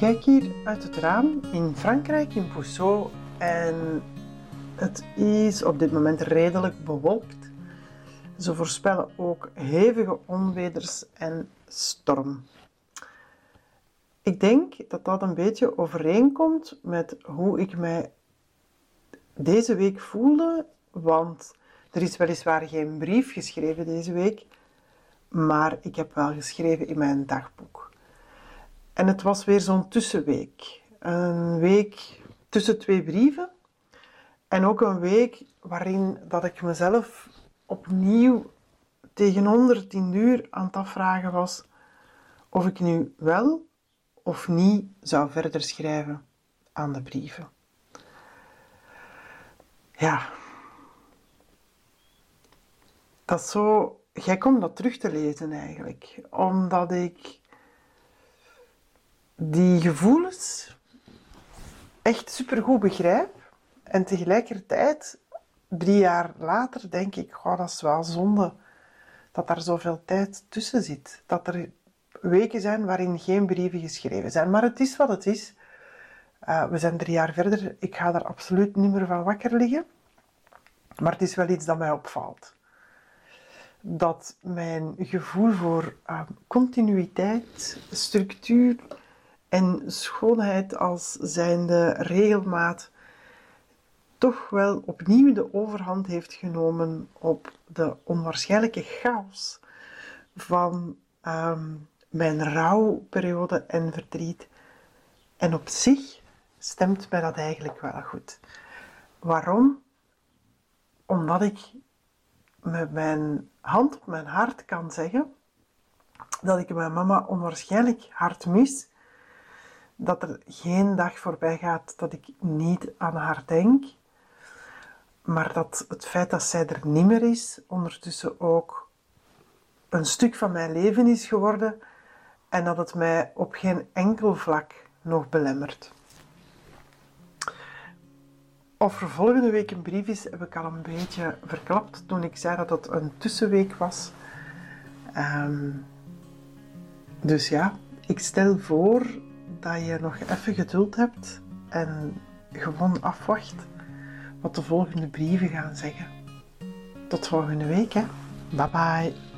kijk hier uit het raam in Frankrijk, in Pousseau. En het is op dit moment redelijk bewolkt. Ze voorspellen ook hevige onweders en storm. Ik denk dat dat een beetje overeenkomt met hoe ik mij deze week voelde, want er is weliswaar geen brief geschreven deze week, maar ik heb wel geschreven in mijn dagboek. En het was weer zo'n tussenweek. Een week tussen twee brieven. En ook een week waarin dat ik mezelf opnieuw tegen 110 uur aan het afvragen was of ik nu wel of niet zou verder schrijven aan de brieven. Ja, dat is zo gek om dat terug te lezen eigenlijk, omdat ik die gevoelens echt supergoed begrijp en tegelijkertijd drie jaar later denk ik, goh, dat is wel zonde dat daar zoveel tijd tussen zit. Dat er weken zijn waarin geen brieven geschreven zijn. Maar het is wat het is. Uh, we zijn drie jaar verder. Ik ga daar absoluut niet meer van wakker liggen. Maar het is wel iets dat mij opvalt. Dat mijn gevoel voor uh, continuïteit, structuur en schoonheid als zijnde regelmaat toch wel opnieuw de overhand heeft genomen op de onwaarschijnlijke chaos van um, mijn rouwperiode en verdriet. En op zich stemt mij dat eigenlijk wel goed. Waarom? Omdat ik met mijn hand op mijn hart kan zeggen dat ik mijn mama onwaarschijnlijk hard mis. Dat er geen dag voorbij gaat dat ik niet aan haar denk. Maar dat het feit dat zij er niet meer is, ondertussen ook een stuk van mijn leven is geworden en dat het mij op geen enkel vlak nog belemmert. Of er volgende week een brief is, heb ik al een beetje verklapt toen ik zei dat het een tussenweek was. Ehm, dus ja, ik stel voor dat je nog even geduld hebt en gewoon afwacht wat de volgende brieven gaan zeggen. Tot volgende week. Bye bye.